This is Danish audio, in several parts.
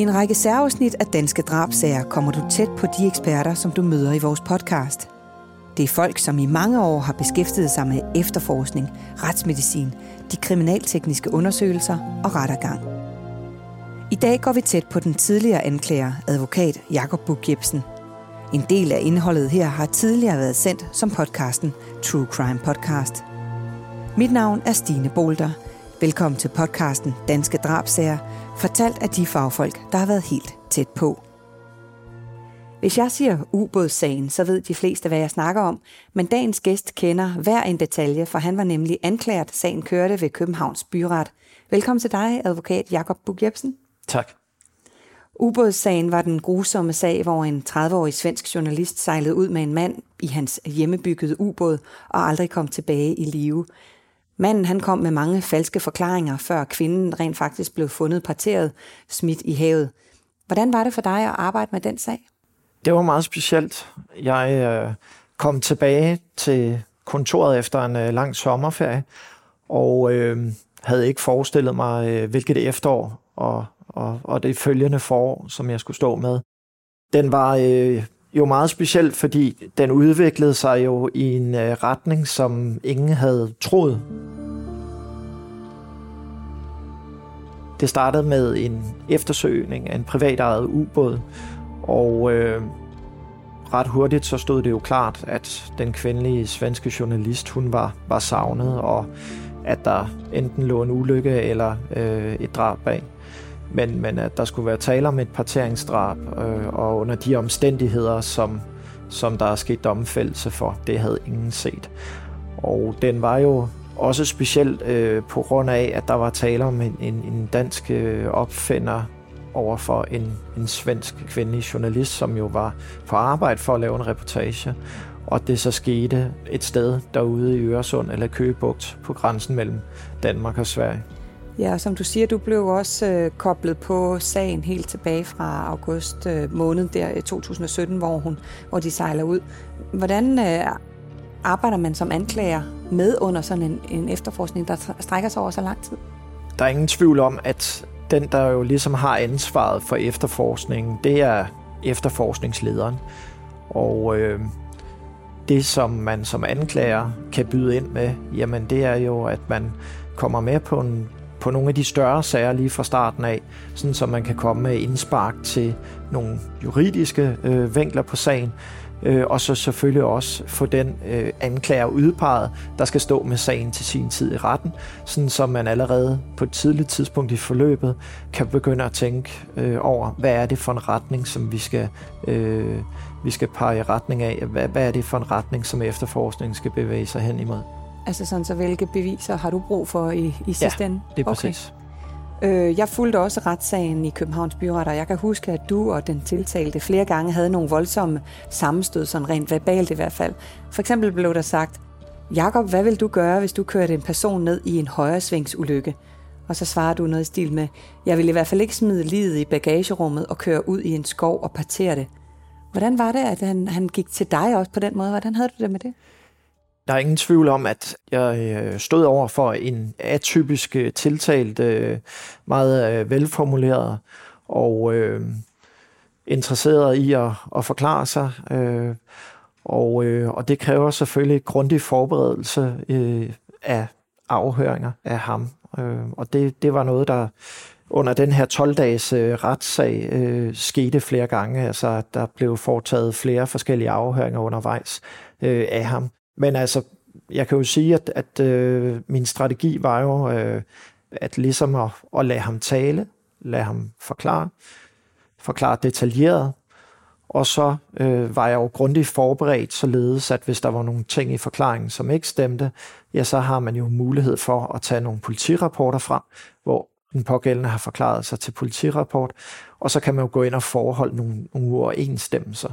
I en række særafsnit af Danske Drabsager kommer du tæt på de eksperter, som du møder i vores podcast. Det er folk, som i mange år har beskæftiget sig med efterforskning, retsmedicin, de kriminaltekniske undersøgelser og rettergang. I dag går vi tæt på den tidligere anklager, advokat Jakob Buk Jebsen. En del af indholdet her har tidligere været sendt som podcasten True Crime Podcast. Mit navn er Stine Bolter. Velkommen til podcasten Danske Drabsager, fortalt af de fagfolk, der har været helt tæt på. Hvis jeg siger ubådssagen, så ved de fleste, hvad jeg snakker om, men dagens gæst kender hver en detalje, for han var nemlig anklaget, sagen kørte ved Københavns Byret. Velkommen til dig, advokat Jakob Buk Jebsen. Tak. Ubådssagen var den grusomme sag, hvor en 30-årig svensk journalist sejlede ud med en mand i hans hjemmebyggede ubåd og aldrig kom tilbage i live. Manden han kom med mange falske forklaringer, før kvinden rent faktisk blev fundet parteret smidt i havet. Hvordan var det for dig at arbejde med den sag? Det var meget specielt. Jeg øh, kom tilbage til kontoret efter en øh, lang sommerferie, og øh, havde ikke forestillet mig, øh, hvilket efterår og, og, og det følgende forår, som jeg skulle stå med. Den var øh, jo meget specielt, fordi den udviklede sig jo i en øh, retning, som ingen havde troet. Det startede med en eftersøgning af en privatejet ubåd, og øh, ret hurtigt så stod det jo klart, at den kvindelige svenske journalist, hun var, var savnet, og at der enten lå en ulykke eller øh, et drab bag. Men, men at der skulle være tale om et parteringsdrab, øh, og under de omstændigheder, som, som der er sket domfældelse for, det havde ingen set. Og den var jo også specielt øh, på grund af, at der var tale om en, en, en dansk øh, opfinder over for en, en svensk kvindelig journalist, som jo var på arbejde for at lave en reportage. Og det så skete et sted derude i Øresund eller Køgebugt på grænsen mellem Danmark og Sverige. Ja, og som du siger, du blev også øh, koblet på sagen helt tilbage fra august øh, måned der i 2017, hvor, hun, hvor de sejler ud. Hvordan øh, arbejder man som anklager med under sådan en, en efterforskning, der strækker sig over så lang tid? Der er ingen tvivl om, at den, der jo ligesom har ansvaret for efterforskningen, det er efterforskningslederen. Og øh, det, som man som anklager kan byde ind med, jamen det er jo, at man kommer med på, en, på nogle af de større sager lige fra starten af, sådan så man kan komme med indspark til nogle juridiske øh, vinkler på sagen, øh, og så selvfølgelig også få den øh, anklager udpeget, der skal stå med sagen til sin tid i retten, sådan så man allerede på et tidligt tidspunkt i forløbet kan begynde at tænke øh, over, hvad er det for en retning, som vi skal, øh, vi skal pege i retning af, hvad, hvad er det for en retning, som efterforskningen skal bevæge sig hen imod. Altså sådan, så hvilke beviser har du brug for i, i sidste ja, ende? det er præcis. Okay. Øh, jeg fulgte også retssagen i Københavns Byret, og jeg kan huske, at du og den tiltalte flere gange havde nogle voldsomme sammenstød, sådan rent verbalt i hvert fald. For eksempel blev der sagt, Jakob, hvad vil du gøre, hvis du kørte en person ned i en højresvingsulykke? Og så svarer du noget i stil med, jeg vil i hvert fald ikke smide livet i bagagerummet og køre ud i en skov og partere det. Hvordan var det, at han, han gik til dig også på den måde? Hvordan havde du det med det? Der er ingen tvivl om, at jeg øh, stod over for en atypisk øh, tiltalt, øh, meget velformuleret og øh, interesseret i at, at forklare sig. Øh, og, øh, og det kræver selvfølgelig grundig forberedelse øh, af afhøringer af ham. Øh, og det, det var noget, der under den her 12-dages øh, retssag øh, skete flere gange. Altså, der blev foretaget flere forskellige afhøringer undervejs øh, af ham. Men altså, jeg kan jo sige, at, at øh, min strategi var jo øh, at ligesom at, at lade ham tale, lade ham forklare, forklare detaljeret, og så øh, var jeg jo grundigt forberedt, således at hvis der var nogle ting i forklaringen, som ikke stemte, ja, så har man jo mulighed for at tage nogle politirapporter frem, hvor den pågældende har forklaret sig til politirapport, og så kan man jo gå ind og forholde nogle, nogle uoverensstemmelser.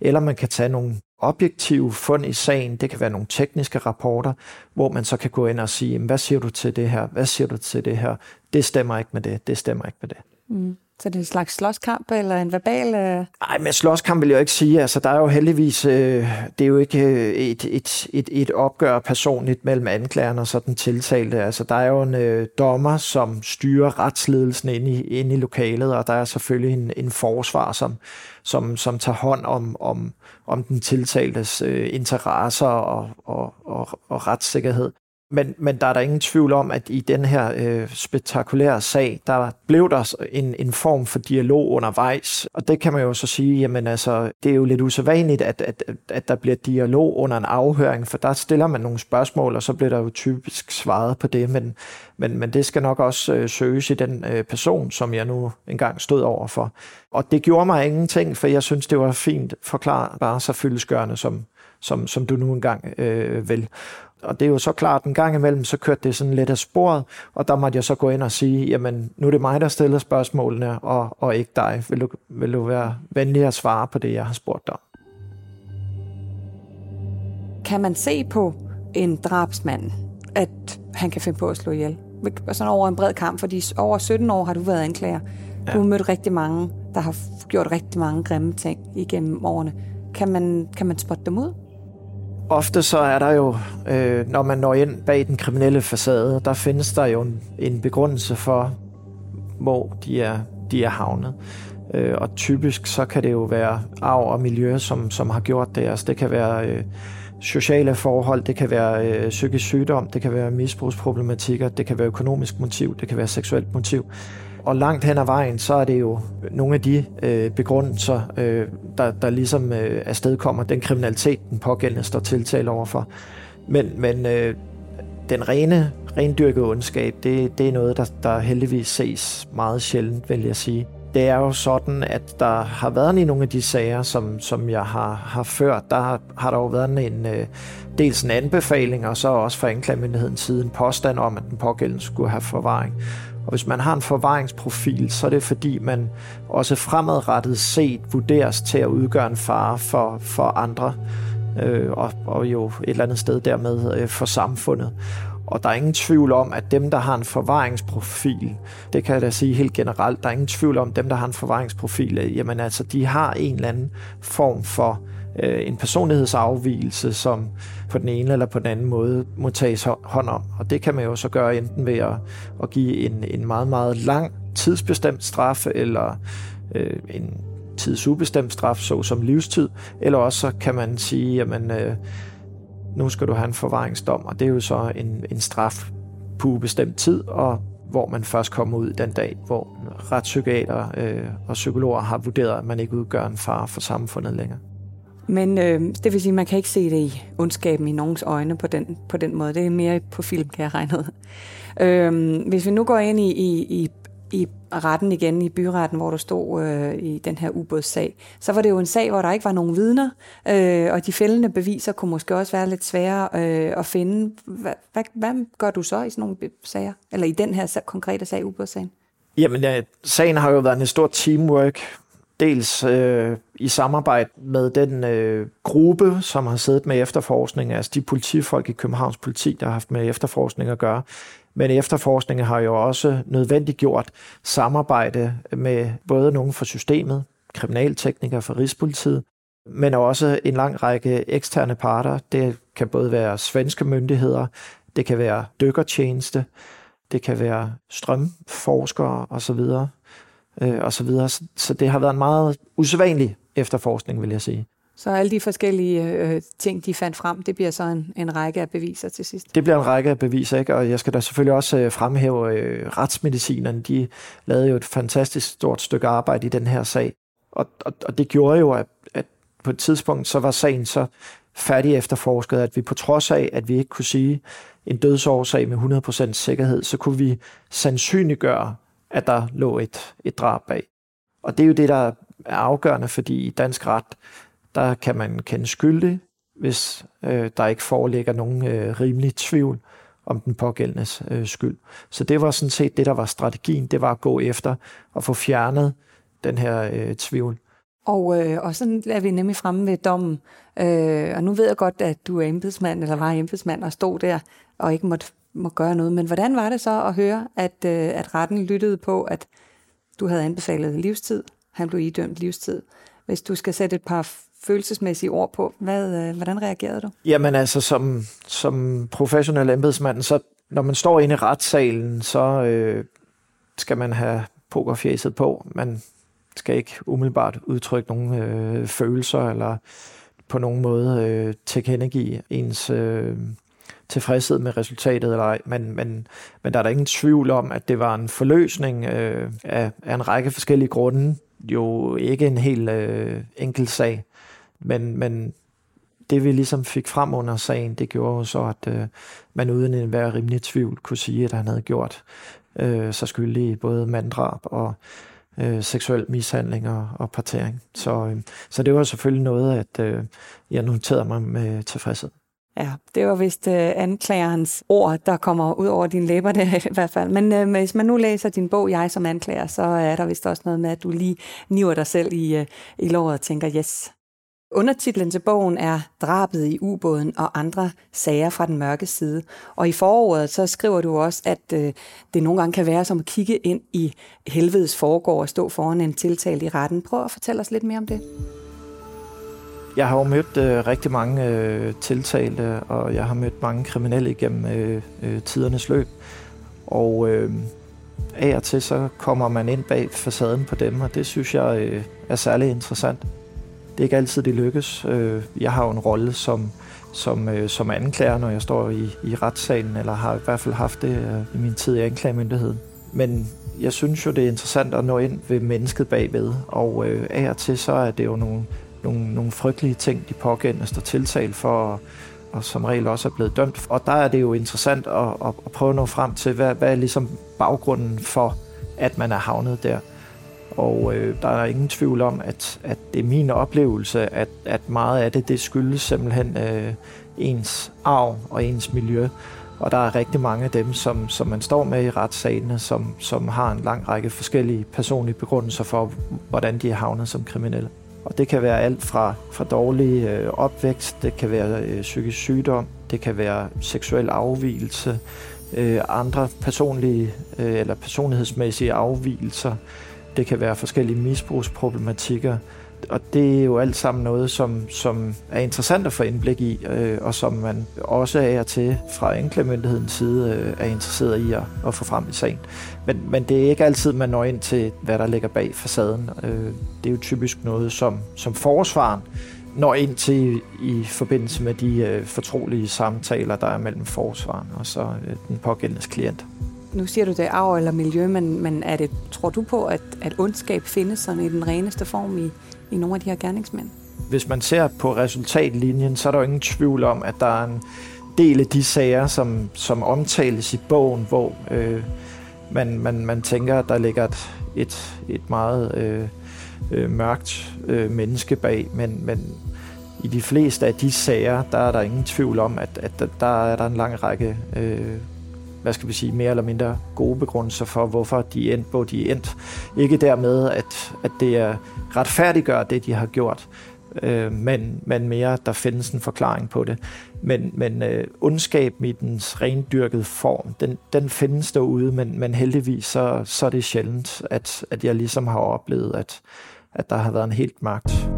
Eller man kan tage nogle objektive fund i sagen, det kan være nogle tekniske rapporter, hvor man så kan gå ind og sige, hvad siger du til det her, hvad siger du til det her, det stemmer ikke med det, det stemmer ikke med det. Mm. Så det er en slags slåskamp eller en verbal... Øh... Nej, men slåskamp vil jeg jo ikke sige. Altså, der er jo heldigvis... Øh, det er jo ikke øh, et, et, et, et opgør personligt mellem anklageren og så den tiltalte. Altså, der er jo en øh, dommer, som styrer retsledelsen inde i, inde i lokalet, og der er selvfølgelig en, en forsvar, som, som, som tager hånd om, om, om den tiltaltes øh, interesser og, og, og, og retssikkerhed. Men, men der er der ingen tvivl om, at i den her øh, spektakulære sag, der blev der en, en form for dialog undervejs. Og det kan man jo så sige, jamen altså, det er jo lidt usædvanligt, at, at, at der bliver dialog under en afhøring, for der stiller man nogle spørgsmål, og så bliver der jo typisk svaret på det. Men, men, men det skal nok også øh, søges i den øh, person, som jeg nu engang stod over for. Og det gjorde mig ingenting, for jeg synes, det var fint forklaret, bare så fyldesgørende, som, som, som du nu engang øh, vil. Og det er jo så klart, en gang imellem, så kørte det sådan lidt af sporet, og der måtte jeg så gå ind og sige, jamen nu er det mig, der stiller spørgsmålene, og, og ikke dig. Vil du, vil du være venlig at svare på det, jeg har spurgt dig Kan man se på en drabsmand, at han kan finde på at slå ihjel? Sådan over en bred kamp, fordi over 17 år har du været anklager. Du har mødt rigtig mange, der har gjort rigtig mange grimme ting igennem årene. Kan man, kan man spotte dem ud? Ofte så er der jo, øh, når man når ind bag den kriminelle facade, der findes der jo en, en begrundelse for, hvor de er, de er havnet. Øh, og typisk så kan det jo være arv og miljø, som, som har gjort det. Altså det kan være øh, sociale forhold, det kan være øh, psykisk sygdom, det kan være misbrugsproblematikker, det kan være økonomisk motiv, det kan være seksuelt motiv. Og langt hen ad vejen, så er det jo nogle af de øh, begrundelser, øh, der, der ligesom øh, afstedkommer den kriminalitet, den pågældende står tiltalt overfor. Men, men øh, den rene, rendyrkede ondskab, det, det er noget, der, der heldigvis ses meget sjældent, vil jeg sige. Det er jo sådan, at der har været i nogle af de sager, som, som jeg har, har ført, der har, har der jo været en, øh, dels en anbefaling, og så også fra anklagemyndighedens side en påstand om, at den pågældende skulle have forvaring. Og hvis man har en forvaringsprofil, så er det fordi, man også fremadrettet set vurderes til at udgøre en fare for, for andre, øh, og, og jo et eller andet sted dermed øh, for samfundet. Og der er ingen tvivl om, at dem, der har en forvaringsprofil, det kan jeg da sige helt generelt, der er ingen tvivl om, at dem, der har en forvaringsprofil, jamen altså, de har en eller anden form for øh, Øh, en personlighedsafvielse, som på den ene eller på den anden måde må tages hånd om. Og det kan man jo så gøre enten ved at, at give en, en meget, meget lang tidsbestemt straf, eller øh, en tidsubestemt straf, såsom livstid, eller også så kan man sige, jamen øh, nu skal du have en forvaringsdom, og det er jo så en, en straf på ubestemt tid, og hvor man først kommer ud den dag, hvor retspsykiater øh, og psykologer har vurderet, at man ikke udgør en far for samfundet længere. Men øh, det vil sige, at man kan ikke se det i ondskaben i nogens øjne på den, på den måde. Det er mere på film, kan jeg regne ud. Øh, hvis vi nu går ind i, i, i, i retten igen, i byretten, hvor du stod øh, i den her ubådssag, så var det jo en sag, hvor der ikke var nogen vidner, øh, og de fældende beviser kunne måske også være lidt svære øh, at finde. Hvad, hvad, hvad gør du så i sådan nogle sager? Eller i den her konkrete sag, ubådssagen? Jamen, ja, sagen har jo været en stor teamwork dels øh, i samarbejde med den øh, gruppe, som har siddet med efterforskning, altså de politifolk i Københavns politi, der har haft med efterforskning at gøre. Men efterforskningen har jo også nødvendiggjort samarbejde med både nogen fra systemet, kriminalteknikere fra Rigspolitiet, men også en lang række eksterne parter. Det kan både være svenske myndigheder, det kan være dykkertjeneste, det kan være strømforskere osv øh, og så videre. Så det har været en meget usædvanlig efterforskning, vil jeg sige. Så alle de forskellige øh, ting, de fandt frem, det bliver så en, en række af beviser til sidst? Det bliver en række af beviser, ikke? og jeg skal da selvfølgelig også øh, fremhæve øh, retsmedicinerne. De lavede jo et fantastisk stort stykke arbejde i den her sag, og, og, og det gjorde jo, at, at på et tidspunkt så var sagen så færdig efterforsket, at vi på trods af, at vi ikke kunne sige en dødsårsag med 100% sikkerhed, så kunne vi sandsynliggøre at der lå et, et drab bag. Og det er jo det, der er afgørende, fordi i dansk ret, der kan man kende skyldig, hvis øh, der ikke foreligger nogen øh, rimelig tvivl om den pågældendes øh, skyld. Så det var sådan set det, der var strategien, det var at gå efter at få fjernet den her øh, tvivl. Og, øh, og sådan er vi nemlig fremme ved dommen. Øh, og nu ved jeg godt, at du er embedsmand, eller var embedsmand, og stod der og ikke måtte må gøre noget. Men hvordan var det så at høre, at, øh, at retten lyttede på, at Du havde anbefalet livstid. Han blev idømt livstid. Hvis du skal sætte et par følelsesmæssige ord på, hvad, øh, hvordan reagerede du? Jamen altså, som, som professionel embedsmand, så når man står inde i retssalen, så øh, skal man have pokerfjæset på. Man skal ikke umiddelbart udtrykke nogen øh, følelser, eller på nogen måde øh, tilkendegive ens øh, tilfredshed med resultatet eller ej. Men, men, men der er der ingen tvivl om, at det var en forløsning øh, af, af en række forskellige grunde. Jo ikke en helt øh, enkel sag, men, men det vi ligesom fik frem under sagen, det gjorde jo så, at øh, man uden en hver rimelig tvivl kunne sige, at han havde gjort øh, sig skyldig i både manddrab og øh, seksuel mishandling og, og partering. Så, øh, så det var selvfølgelig noget, at øh, jeg noterede mig med tilfredshed. Ja, det var vist øh, anklagerens ord, der kommer ud over dine læber der i hvert fald. Men øh, hvis man nu læser din bog, Jeg som anklager, så øh, er der vist også noget med, at du lige niver dig selv i, øh, i låret og tænker, yes, Undertitlen til bogen er Drabet i ubåden og andre sager fra den mørke side. Og i foråret så skriver du også, at øh, det nogle gange kan være som at kigge ind i helvedes foregård og stå foran en tiltalt i retten. Prøv at fortælle os lidt mere om det. Jeg har jo mødt øh, rigtig mange øh, tiltalte, og jeg har mødt mange kriminelle igennem øh, øh, tidernes løb. Og øh, af og til så kommer man ind bag facaden på dem, og det synes jeg øh, er særlig interessant. Det er ikke altid, det lykkes. Øh, jeg har jo en rolle som, som, øh, som anklager, når jeg står i, i retssalen, eller har i hvert fald haft det øh, i min tid i anklagemyndigheden. Men jeg synes jo, det er interessant at nå ind ved mennesket bagved, og øh, af og til så er det jo nogle, nogle, nogle frygtelige ting, de pågældende står tiltalt for, og som regel også er blevet dømt. Og der er det jo interessant at, at, at prøve at nå frem til, hvad, hvad er ligesom baggrunden for, at man er havnet der. Og øh, der er ingen tvivl om, at, at det er min oplevelse, at, at meget af det, det skyldes simpelthen øh, ens arv og ens miljø. Og der er rigtig mange af dem, som, som man står med i retssalene, som, som har en lang række forskellige personlige begrundelser for, hvordan de er havnet som kriminelle. Og det kan være alt fra, fra dårlig øh, opvækst, det kan være øh, psykisk sygdom, det kan være seksuel afvielse, øh, andre personlige øh, eller personlighedsmæssige afvielser, det kan være forskellige misbrugsproblematikker, og det er jo alt sammen noget, som, som er interessant at få indblik i, øh, og som man også er til fra anklagemyndighedens side øh, er interesseret i at, at få frem i sagen. Men, men det er ikke altid, man når ind til, hvad der ligger bag facaden. Øh, det er jo typisk noget, som, som forsvaren når ind til i forbindelse med de øh, fortrolige samtaler, der er mellem forsvaren og så øh, den pågældende klient nu siger du, det er arv eller miljø, men, men er det, tror du på, at, at ondskab findes sådan i den reneste form i, i nogle af de her gerningsmænd? Hvis man ser på resultatlinjen, så er der jo ingen tvivl om, at der er en del af de sager, som, som omtales i bogen, hvor øh, man, man, man tænker, at der ligger et, et, et meget øh, øh, mørkt øh, menneske bag, men, men i de fleste af de sager, der er der ingen tvivl om, at, at der, der er der en lang række øh, hvad skal vi sige, mere eller mindre gode begrundelser for, hvorfor de endte, hvor de endte. Ikke dermed, at, at det er retfærdiggør det, de har gjort, øh, men, men mere, der findes en forklaring på det. Men, men øh, ondskab i dens rendyrkede form, den, den findes derude, men, men heldigvis så, så er det sjældent, at, at jeg ligesom har oplevet, at, at der har været en helt magt.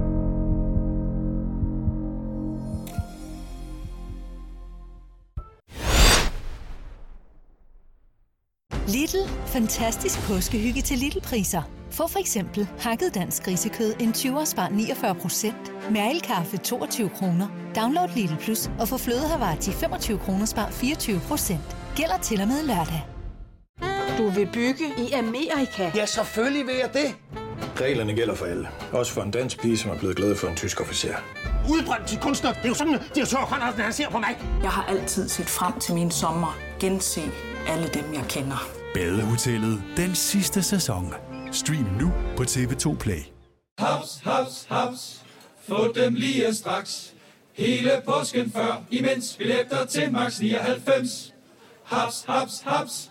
Lidl. Fantastisk påskehygge til Lidl-priser. Få for eksempel hakket dansk grisekød en 20 spar 49 procent. Mærelkaffe 22 kroner. Download Lidl Plus og få flødehavar til 25 kroner spar 24 procent. Gælder til og med lørdag. Du vil bygge i Amerika? Ja, selvfølgelig vil jeg det. Reglerne gælder for alle. Også for en dansk pige, som er blevet glad for en tysk officer. Udbrændt til kunstner. Det er jo sådan, at de har tørt, han ser på mig. Jeg har altid set frem til min sommer. Gense alle dem, jeg kender. Badehotellet den sidste sæson. Stream nu på TV2 Play. Haps, haps, haps. Få dem lige straks. Hele påsken før, imens billetter til max 99. Haps, haps, haps.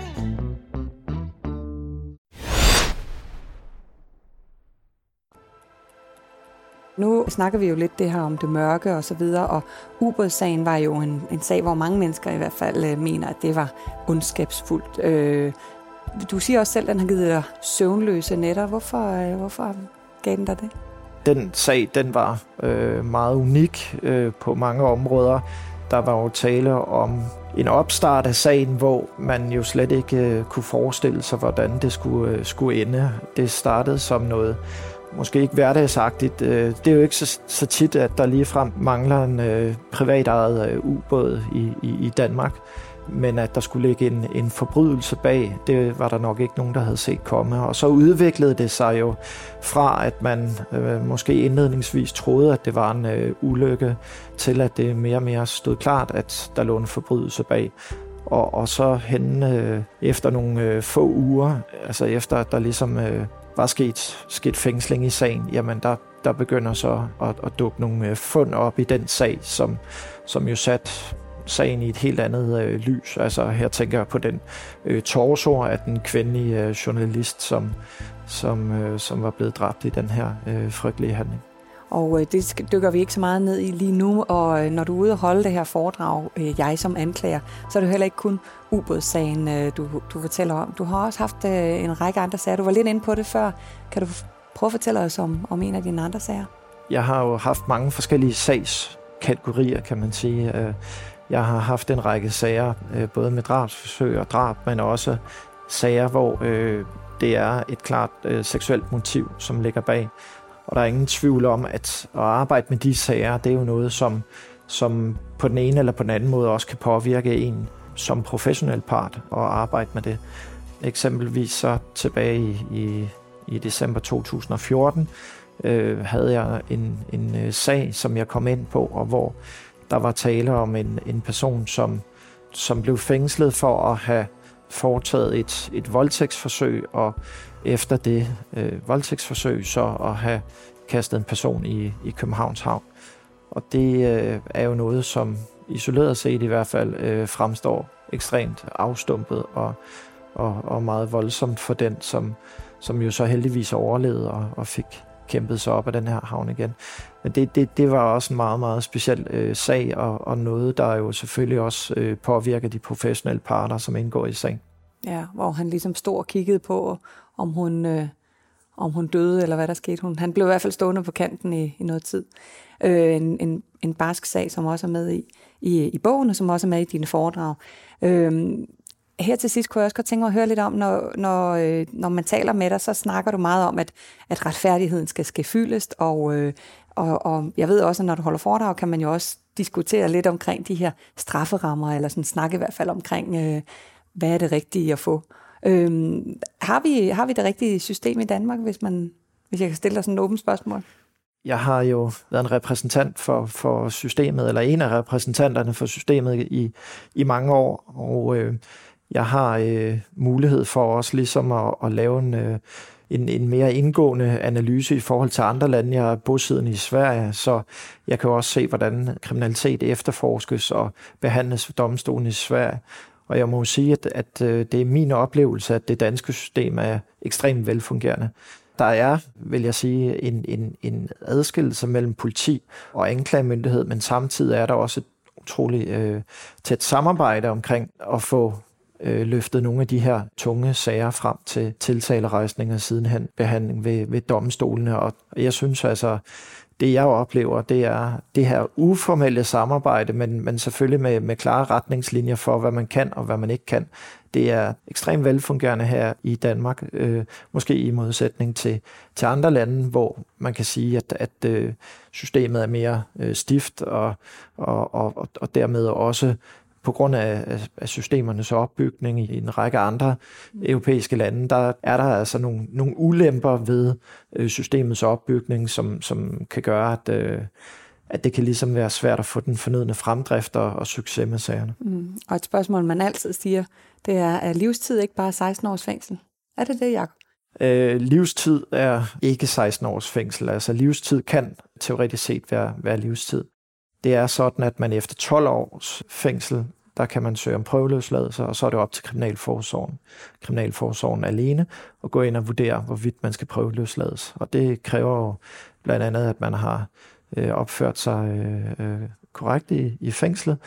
Nu snakker vi jo lidt det her om det mørke og så videre, og ubådssagen var jo en, en sag, hvor mange mennesker i hvert fald øh, mener, at det var ondskabsfuldt. Øh, du siger også selv, at den har givet dig søvnløse nætter. Hvorfor, øh, hvorfor gav den dig det? Den sag, den var øh, meget unik øh, på mange områder. Der var jo tale om en opstart af sagen, hvor man jo slet ikke øh, kunne forestille sig, hvordan det skulle, øh, skulle ende. Det startede som noget måske ikke hverdagsagtigt. Øh, det er jo ikke så, så tit, at der ligefrem mangler en øh, privatejet øh, ubåd i, i, i Danmark. Men at der skulle ligge en, en forbrydelse bag, det var der nok ikke nogen, der havde set komme. Og så udviklede det sig jo fra, at man øh, måske indledningsvis troede, at det var en øh, ulykke, til at det mere og mere stod klart, at der lå en forbrydelse bag. Og, og så hen øh, efter nogle øh, få uger, altså efter at der ligesom øh, var sket, sket fængsling i sagen, jamen der, der begynder så at, at dukke nogle øh, fund op i den sag, som, som jo sat sagen i et helt andet øh, lys. Altså her tænker jeg på den øh, torso af den kvindelige øh, journalist, som, som, øh, som var blevet dræbt i den her øh, frygtelige handling. Og øh, det dykker vi ikke så meget ned i lige nu, og øh, når du er ude og holde det her foredrag, øh, jeg som anklager, så er det heller ikke kun ubådssagen, øh, du, du fortæller om. Du har også haft øh, en række andre sager. Du var lidt inde på det før. Kan du prøve at fortælle os om, om en af dine andre sager? Jeg har jo haft mange forskellige sagskategorier, kan man sige. Øh, jeg har haft en række sager, øh, både med drabsforsøg og drab, men også sager, hvor øh, det er et klart seksuelt motiv, som ligger bag. Og der er ingen tvivl om, at at arbejde med de sager, det er jo noget, som, som på den ene eller på den anden måde også kan påvirke en som professionel part og arbejde med det. Eksempelvis så tilbage i, i, i december 2014 øh, havde jeg en, en øh, sag, som jeg kom ind på, og hvor der var tale om en, en person, som, som blev fængslet for at have foretaget et, et voldtægtsforsøg, og efter det øh, voldtægtsforsøg så at have kastet en person i, i Københavns Havn. Og det øh, er jo noget, som isoleret set i hvert fald øh, fremstår ekstremt afstumpet og, og, og meget voldsomt for den, som, som jo så heldigvis overlevede og, og fik kæmpet sig op af den her havn igen. Men det, det, det var også en meget, meget speciel øh, sag, og, og noget, der jo selvfølgelig også øh, påvirker de professionelle parter, som indgår i sagen. Ja, hvor han ligesom stod og kiggede på, om hun, øh, om hun døde, eller hvad der skete. Hun, han blev i hvert fald stående på kanten i, i noget tid. Øh, en, en, en barsk sag, som også er med i, i, i bogen, og som også er med i dine foredrag. Øh, her til sidst kunne jeg også godt tænke mig at høre lidt om, når, når, øh, når man taler med dig, så snakker du meget om, at, at retfærdigheden skal ske fyldest, og, øh, og, og jeg ved også, at når du holder foredrag, kan man jo også diskutere lidt omkring de her strafferammer, eller sådan snakke i hvert fald omkring, øh, hvad er det rigtige at få. Øhm, har, vi, har vi det rigtige system i Danmark, hvis, man, hvis jeg kan stille dig sådan et åbent spørgsmål? Jeg har jo været en repræsentant for, for systemet, eller en af repræsentanterne for systemet i, i mange år, og øh, jeg har øh, mulighed for også ligesom at, at lave en, øh, en, en mere indgående analyse i forhold til andre lande. Jeg er bosiddende i Sverige, så jeg kan også se, hvordan kriminalitet efterforskes og behandles ved domstolen i Sverige. Og jeg må sige, at, at øh, det er min oplevelse, at det danske system er ekstremt velfungerende. Der er, vil jeg sige, en, en, en adskillelse mellem politi og anklagemyndighed, men samtidig er der også et utroligt øh, tæt samarbejde omkring at få øh, løftet nogle af de her tunge sager frem til tiltalerejsning og sidenhen behandling ved, ved domstolene. Og jeg synes altså, det jeg oplever, det er det her uformelle samarbejde, men, men selvfølgelig med, med klare retningslinjer for, hvad man kan og hvad man ikke kan. Det er ekstremt velfungerende her i Danmark, øh, måske i modsætning til, til andre lande, hvor man kan sige, at, at øh, systemet er mere øh, stift og, og, og, og dermed også på grund af, af systemernes opbygning i en række andre europæiske lande, der er der altså nogle, nogle ulemper ved øh, systemets opbygning, som, som kan gøre, at, øh, at det kan ligesom være svært at få den fornødne fremdrift og, og succes med sagerne. Mm. Og et spørgsmål, man altid siger, det er, er livstid ikke bare 16 års fængsel? Er det det, Jacob? Øh, livstid er ikke 16 års fængsel. Altså livstid kan teoretisk set være, være livstid det er sådan, at man efter 12 års fængsel, der kan man søge om prøveløsladelse, og så er det op til Kriminalforsorgen, Kriminalforsorgen alene, at gå ind og vurdere, hvorvidt man skal prøveløslades. Og det kræver jo blandt andet, at man har øh, opført sig øh, øh, korrekt i, i fængslet,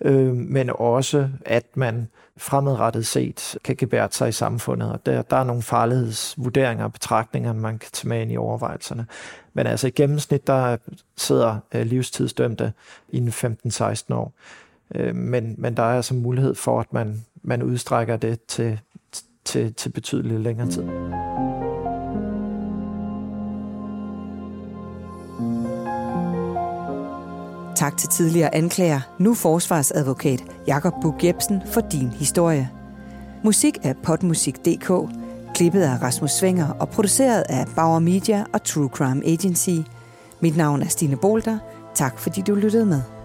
øh, men også, at man fremadrettet set kan gebære sig i samfundet. Og der, der er nogle farlighedsvurderinger og betragtninger, man kan tage med ind i overvejelserne. Men altså i gennemsnit, der sidder øh, livstidsdømte inden 15-16 år. Øh, men, men der er altså mulighed for, at man, man udstrækker det til, til, til betydeligt længere tid. Tak til tidligere anklager, nu forsvarsadvokat Jakob Bug Jebsen for din historie. Musik er potmusik.dk, klippet af Rasmus Svinger og produceret af Bauer Media og True Crime Agency. Mit navn er Stine Bolter. Tak fordi du lyttede med.